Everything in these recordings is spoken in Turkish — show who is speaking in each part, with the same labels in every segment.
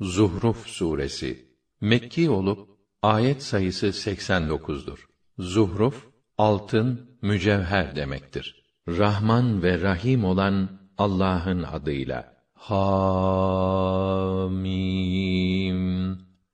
Speaker 1: Zuhruf suresi Mekki olup ayet sayısı 89'dur. Zuhruf altın, mücevher demektir. Rahman ve Rahim olan Allah'ın adıyla. Hamim.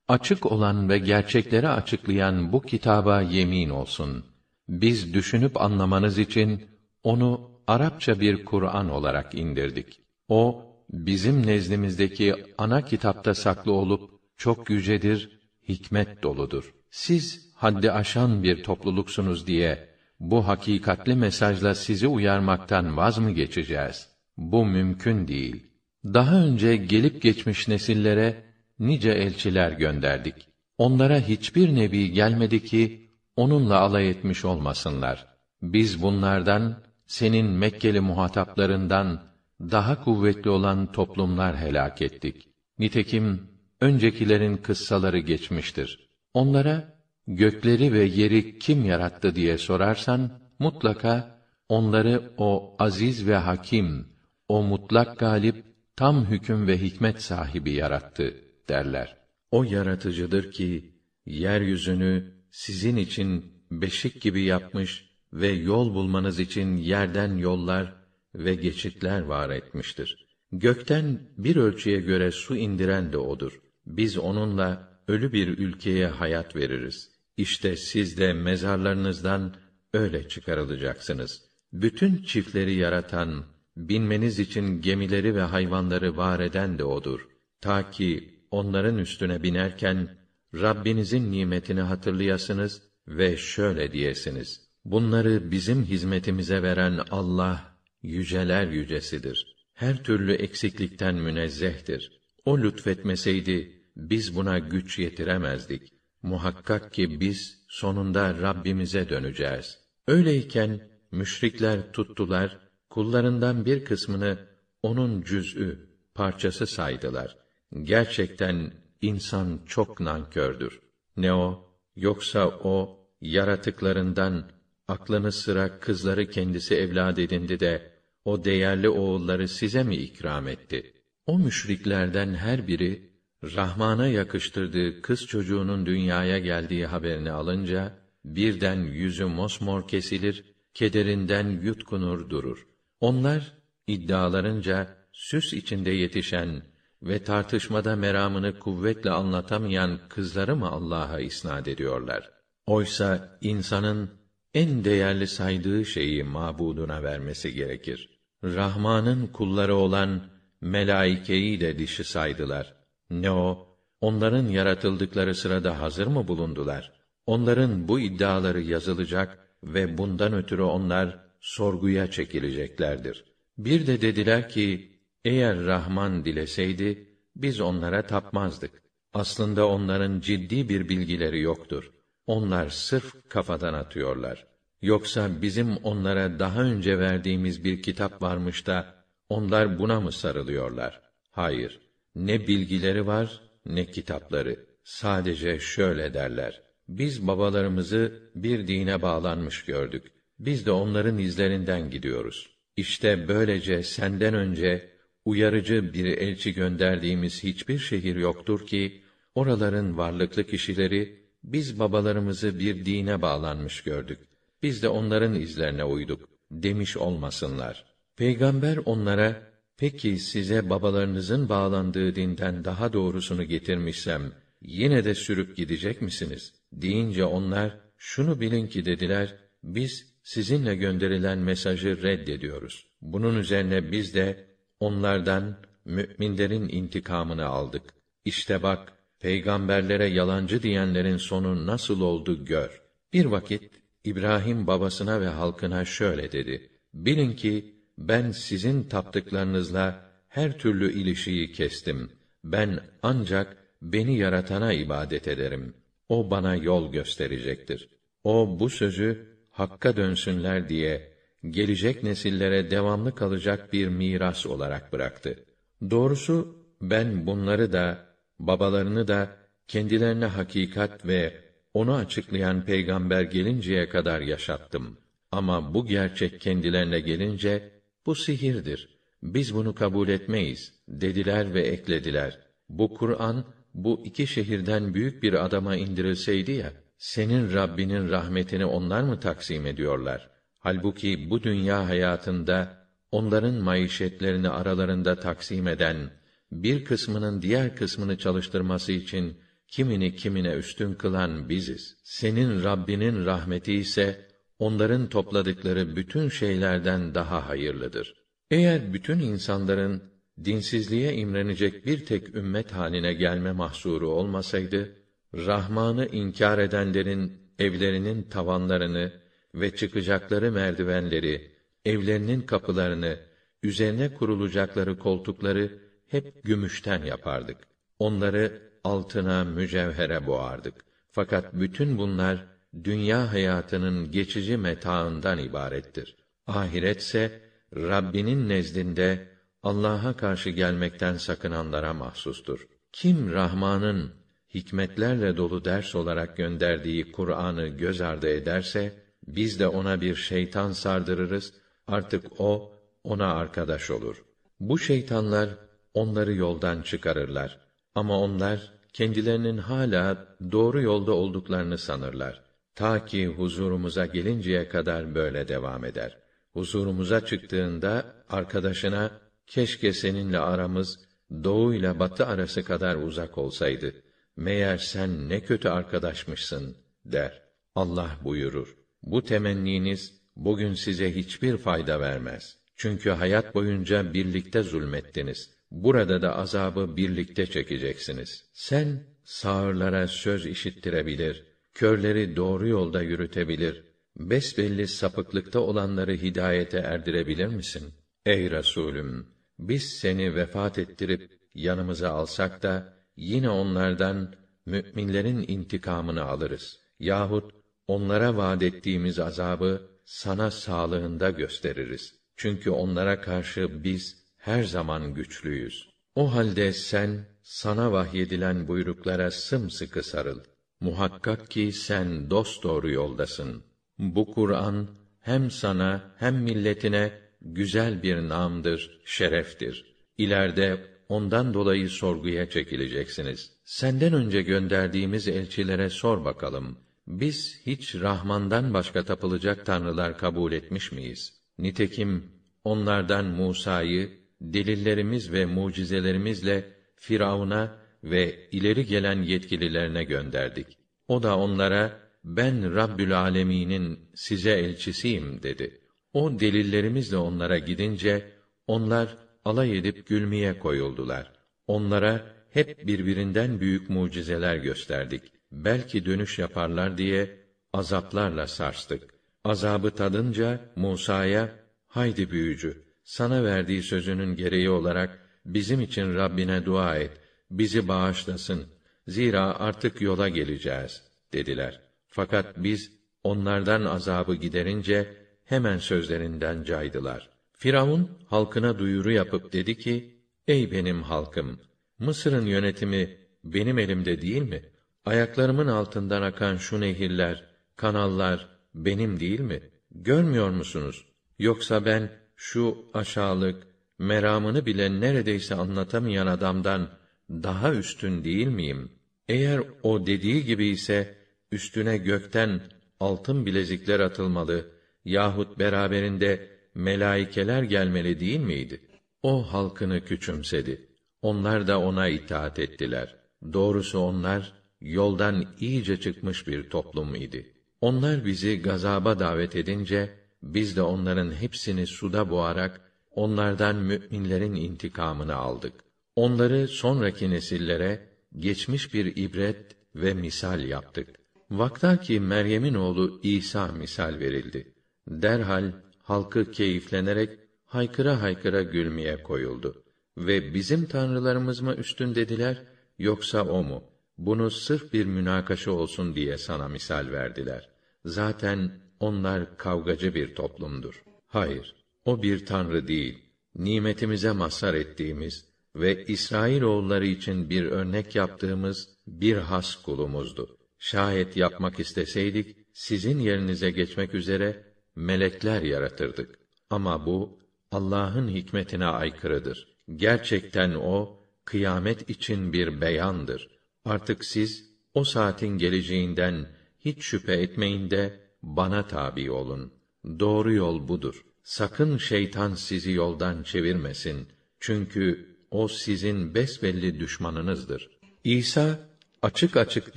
Speaker 1: Açık olan ve gerçekleri açıklayan bu kitaba yemin olsun. Biz düşünüp anlamanız için onu Arapça bir Kur'an olarak indirdik. O bizim nezdimizdeki ana kitapta saklı olup çok yücedir, hikmet doludur. Siz haddi aşan bir topluluksunuz diye bu hakikatli mesajla sizi uyarmaktan vaz mı geçeceğiz? Bu mümkün değil. Daha önce gelip geçmiş nesillere nice elçiler gönderdik. Onlara hiçbir nebi gelmedi ki onunla alay etmiş olmasınlar. Biz bunlardan senin Mekkeli muhataplarından daha kuvvetli olan toplumlar helak ettik. Nitekim öncekilerin kıssaları geçmiştir. Onlara gökleri ve yeri kim yarattı diye sorarsan mutlaka onları o aziz ve hakim, o mutlak galip, tam hüküm ve hikmet sahibi yarattı derler. O yaratıcıdır ki yeryüzünü sizin için beşik gibi yapmış ve yol bulmanız için yerden yollar ve geçitler var etmiştir. Gökten bir ölçüye göre su indiren de odur. Biz onunla ölü bir ülkeye hayat veririz. İşte siz de mezarlarınızdan öyle çıkarılacaksınız. Bütün çiftleri yaratan, binmeniz için gemileri ve hayvanları var eden de odur. Ta ki onların üstüne binerken Rabbinizin nimetini hatırlayasınız ve şöyle diyesiniz: Bunları bizim hizmetimize veren Allah yüceler yücesidir. Her türlü eksiklikten münezzehtir. O lütfetmeseydi biz buna güç yetiremezdik. Muhakkak ki biz sonunda Rabbimize döneceğiz. Öyleyken müşrikler tuttular, kullarından bir kısmını onun cüz'ü, parçası saydılar. Gerçekten insan çok nankördür. Ne o, yoksa o, yaratıklarından, aklını sıra kızları kendisi evlad edindi de, o değerli oğulları size mi ikram etti? O müşriklerden her biri, Rahman'a yakıştırdığı kız çocuğunun dünyaya geldiği haberini alınca, birden yüzü mosmor kesilir, kederinden yutkunur durur. Onlar, iddialarınca, süs içinde yetişen ve tartışmada meramını kuvvetle anlatamayan kızları mı Allah'a isnad ediyorlar? Oysa insanın en değerli saydığı şeyi mabuduna vermesi gerekir. Rahman'ın kulları olan melaikeyi de dişi saydılar. Ne o? Onların yaratıldıkları sırada hazır mı bulundular? Onların bu iddiaları yazılacak ve bundan ötürü onlar sorguya çekileceklerdir. Bir de dediler ki, eğer Rahman dileseydi, biz onlara tapmazdık. Aslında onların ciddi bir bilgileri yoktur. Onlar sırf kafadan atıyorlar. Yoksa bizim onlara daha önce verdiğimiz bir kitap varmış da onlar buna mı sarılıyorlar? Hayır. Ne bilgileri var ne kitapları. Sadece şöyle derler. Biz babalarımızı bir dine bağlanmış gördük. Biz de onların izlerinden gidiyoruz. İşte böylece senden önce uyarıcı bir elçi gönderdiğimiz hiçbir şehir yoktur ki oraların varlıklı kişileri biz babalarımızı bir dine bağlanmış gördük. Biz de onların izlerine uyduk demiş olmasınlar. Peygamber onlara peki size babalarınızın bağlandığı dinden daha doğrusunu getirmişsem yine de sürüp gidecek misiniz? deyince onlar şunu bilin ki dediler biz sizinle gönderilen mesajı reddediyoruz. Bunun üzerine biz de onlardan müminlerin intikamını aldık. İşte bak peygamberlere yalancı diyenlerin sonu nasıl oldu gör. Bir vakit İbrahim babasına ve halkına şöyle dedi: Bilin ki ben sizin taptıklarınızla her türlü ilişiği kestim. Ben ancak beni yaratana ibadet ederim. O bana yol gösterecektir. O bu sözü hakka dönsünler diye gelecek nesillere devamlı kalacak bir miras olarak bıraktı. Doğrusu ben bunları da babalarını da kendilerine hakikat ve onu açıklayan peygamber gelinceye kadar yaşattım. Ama bu gerçek kendilerine gelince bu sihirdir. Biz bunu kabul etmeyiz dediler ve eklediler. Bu Kur'an bu iki şehirden büyük bir adama indirilseydi ya, senin Rabbinin rahmetini onlar mı taksim ediyorlar? Halbuki bu dünya hayatında onların maişetlerini aralarında taksim eden, bir kısmının diğer kısmını çalıştırması için kimini kimine üstün kılan biziz. Senin Rabbinin rahmeti ise onların topladıkları bütün şeylerden daha hayırlıdır. Eğer bütün insanların dinsizliğe imrenecek bir tek ümmet haline gelme mahsuru olmasaydı, Rahman'ı inkar edenlerin evlerinin tavanlarını ve çıkacakları merdivenleri, evlerinin kapılarını, üzerine kurulacakları koltukları hep gümüşten yapardık. Onları altına, mücevhere boğardık. Fakat bütün bunlar dünya hayatının geçici metaından ibarettir. Ahiretse Rabbinin nezdinde Allah'a karşı gelmekten sakınanlara mahsustur. Kim Rahman'ın hikmetlerle dolu ders olarak gönderdiği Kur'an'ı göz ardı ederse biz de ona bir şeytan sardırırız. Artık o ona arkadaş olur. Bu şeytanlar onları yoldan çıkarırlar. Ama onlar kendilerinin hala doğru yolda olduklarını sanırlar. Ta ki huzurumuza gelinceye kadar böyle devam eder. Huzurumuza çıktığında arkadaşına keşke seninle aramız doğu ile batı arası kadar uzak olsaydı. Meğer sen ne kötü arkadaşmışsın der. Allah buyurur. Bu temenniniz bugün size hiçbir fayda vermez. Çünkü hayat boyunca birlikte zulmettiniz. Burada da azabı birlikte çekeceksiniz. Sen sağırlara söz işittirebilir, körleri doğru yolda yürütebilir, besbelli sapıklıkta olanları hidayete erdirebilir misin? Ey Resulüm, biz seni vefat ettirip yanımıza alsak da yine onlardan müminlerin intikamını alırız. Yahut onlara vaad ettiğimiz azabı sana sağlığında gösteririz. Çünkü onlara karşı biz her zaman güçlüyüz. O halde sen sana vahyedilen buyruklara sımsıkı sarıl. Muhakkak ki sen dosdoğru yoldasın. Bu Kur'an hem sana hem milletine güzel bir namdır, şereftir. İleride ondan dolayı sorguya çekileceksiniz. Senden önce gönderdiğimiz elçilere sor bakalım. Biz hiç Rahman'dan başka tapılacak tanrılar kabul etmiş miyiz? Nitekim onlardan Musa'yı delillerimiz ve mucizelerimizle Firavun'a ve ileri gelen yetkililerine gönderdik. O da onlara ben Rabbül Alemin'in size elçisiyim dedi. O delillerimizle onlara gidince onlar alay edip gülmeye koyuldular. Onlara hep birbirinden büyük mucizeler gösterdik. Belki dönüş yaparlar diye azaplarla sarstık. Azabı tadınca Musa'ya haydi büyücü sana verdiği sözünün gereği olarak bizim için Rabbine dua et, bizi bağışlasın. Zira artık yola geleceğiz dediler. Fakat biz onlardan azabı giderince hemen sözlerinden caydılar. Firavun halkına duyuru yapıp dedi ki: Ey benim halkım, Mısır'ın yönetimi benim elimde değil mi? Ayaklarımın altından akan şu nehirler, kanallar benim değil mi? Görmüyor musunuz? Yoksa ben şu aşağılık, meramını bile neredeyse anlatamayan adamdan daha üstün değil miyim? Eğer o dediği gibi ise üstüne gökten altın bilezikler atılmalı yahut beraberinde melaikeler gelmeli değil miydi? O halkını küçümsedi. Onlar da ona itaat ettiler. Doğrusu onlar yoldan iyice çıkmış bir toplum idi. Onlar bizi gazaba davet edince biz de onların hepsini suda boğarak onlardan müminlerin intikamını aldık. Onları sonraki nesillere geçmiş bir ibret ve misal yaptık. Vaktaki Meryem'in oğlu İsa misal verildi. Derhal halkı keyiflenerek haykıra haykıra gülmeye koyuldu. Ve bizim tanrılarımız mı üstün dediler, yoksa o mu? Bunu sırf bir münakaşa olsun diye sana misal verdiler. Zaten onlar kavgacı bir toplumdur. Hayır, o bir tanrı değil. Nimetimize mazhar ettiğimiz ve İsrail oğulları için bir örnek yaptığımız bir has kulumuzdu. Şayet yapmak isteseydik, sizin yerinize geçmek üzere melekler yaratırdık. Ama bu Allah'ın hikmetine aykırıdır. Gerçekten o kıyamet için bir beyandır. Artık siz o saatin geleceğinden hiç şüphe etmeyin de bana tabi olun. Doğru yol budur. Sakın şeytan sizi yoldan çevirmesin. Çünkü o sizin besbelli düşmanınızdır. İsa açık açık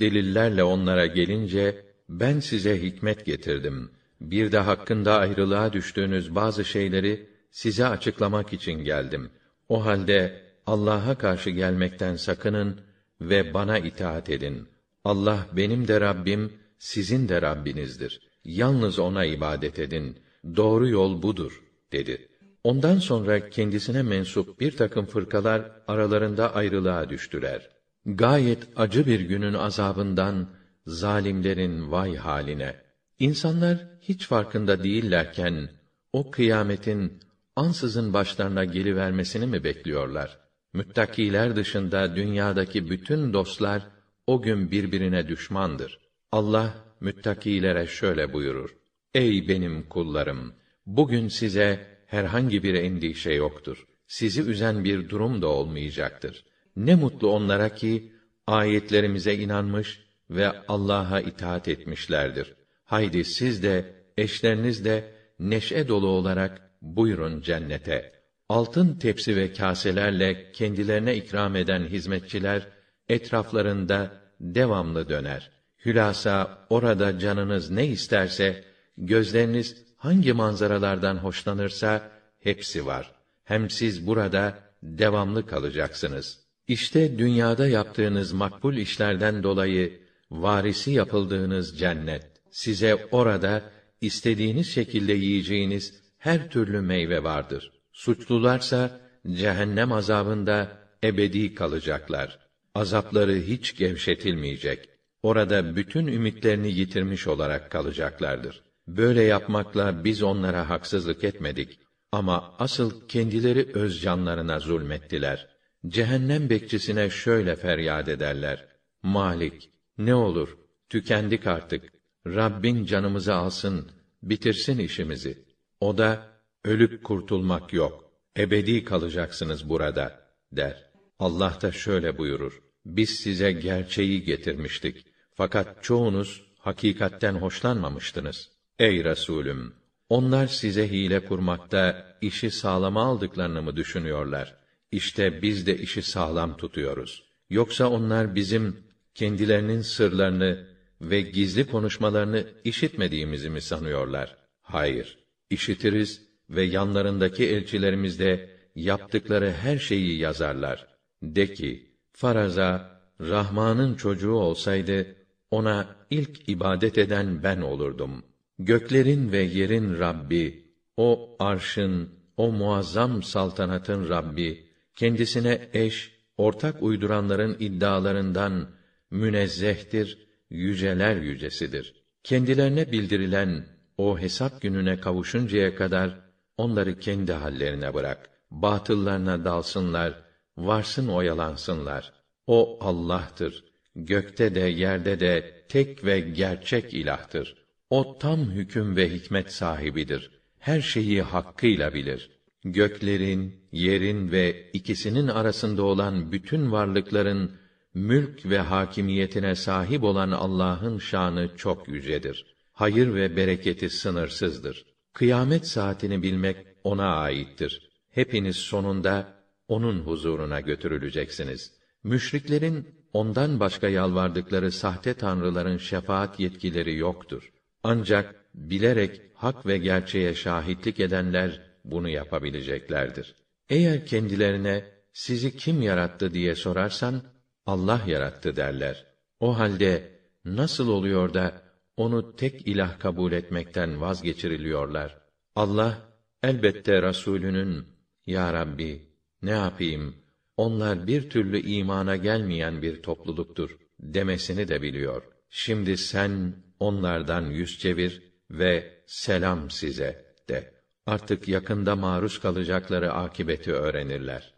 Speaker 1: delillerle onlara gelince ben size hikmet getirdim. Bir de hakkında ayrılığa düştüğünüz bazı şeyleri size açıklamak için geldim. O halde Allah'a karşı gelmekten sakının ve bana itaat edin. Allah benim de Rabbim, sizin de Rabbinizdir. Yalnız ona ibadet edin. Doğru yol budur, dedi. Ondan sonra kendisine mensup bir takım fırkalar aralarında ayrılığa düştüler. Gayet acı bir günün azabından zalimlerin vay haline. İnsanlar hiç farkında değillerken o kıyametin ansızın başlarına gelivermesini mi bekliyorlar? Müttakiler dışında dünyadaki bütün dostlar o gün birbirine düşmandır. Allah müttakilere şöyle buyurur: Ey benim kullarım, bugün size herhangi bir endişe yoktur. Sizi üzen bir durum da olmayacaktır. Ne mutlu onlara ki ayetlerimize inanmış ve Allah'a itaat etmişlerdir. Haydi siz de eşleriniz de neşe dolu olarak buyurun cennete. Altın tepsi ve kaselerle kendilerine ikram eden hizmetçiler etraflarında devamlı döner. Hülasa orada canınız ne isterse, gözleriniz hangi manzaralardan hoşlanırsa hepsi var. Hem siz burada devamlı kalacaksınız. İşte dünyada yaptığınız makbul işlerden dolayı varisi yapıldığınız cennet. Size orada istediğiniz şekilde yiyeceğiniz her türlü meyve vardır. Suçlularsa cehennem azabında ebedi kalacaklar. Azapları hiç gevşetilmeyecek. Orada bütün ümitlerini yitirmiş olarak kalacaklardır. Böyle yapmakla biz onlara haksızlık etmedik ama asıl kendileri öz canlarına zulmettiler. Cehennem bekçisine şöyle feryat ederler: Malik, ne olur, tükendik artık. Rabbin canımızı alsın, bitirsin işimizi. O da ölüp kurtulmak yok. Ebedi kalacaksınız burada der. Allah da şöyle buyurur: Biz size gerçeği getirmiştik. Fakat çoğunuz hakikatten hoşlanmamıştınız. Ey Resulüm, onlar size hile kurmakta işi sağlama aldıklarını mı düşünüyorlar? İşte biz de işi sağlam tutuyoruz. Yoksa onlar bizim kendilerinin sırlarını ve gizli konuşmalarını işitmediğimizi mi sanıyorlar? Hayır, işitiriz ve yanlarındaki elçilerimiz de yaptıkları her şeyi yazarlar. De ki, faraza, Rahman'ın çocuğu olsaydı, ona ilk ibadet eden ben olurdum. Göklerin ve yerin Rabbi, o arşın, o muazzam saltanatın Rabbi, kendisine eş, ortak uyduranların iddialarından münezzehtir, yüceler yücesidir. Kendilerine bildirilen o hesap gününe kavuşuncaya kadar onları kendi hallerine bırak. Batıllarına dalsınlar, varsın oyalansınlar. O Allah'tır. Gökte de yerde de tek ve gerçek ilahtır. O tam hüküm ve hikmet sahibidir. Her şeyi hakkıyla bilir. Göklerin, yerin ve ikisinin arasında olan bütün varlıkların mülk ve hakimiyetine sahip olan Allah'ın şanı çok yücedir. Hayır ve bereketi sınırsızdır. Kıyamet saatini bilmek ona aittir. Hepiniz sonunda onun huzuruna götürüleceksiniz. Müşriklerin ondan başka yalvardıkları sahte tanrıların şefaat yetkileri yoktur. Ancak bilerek hak ve gerçeğe şahitlik edenler bunu yapabileceklerdir. Eğer kendilerine sizi kim yarattı diye sorarsan Allah yarattı derler. O halde nasıl oluyor da onu tek ilah kabul etmekten vazgeçiriliyorlar? Allah elbette Rasulünün ya Rabbi ne yapayım onlar bir türlü imana gelmeyen bir topluluktur demesini de biliyor. Şimdi sen onlardan yüz çevir ve selam size de. Artık yakında maruz kalacakları akibeti öğrenirler.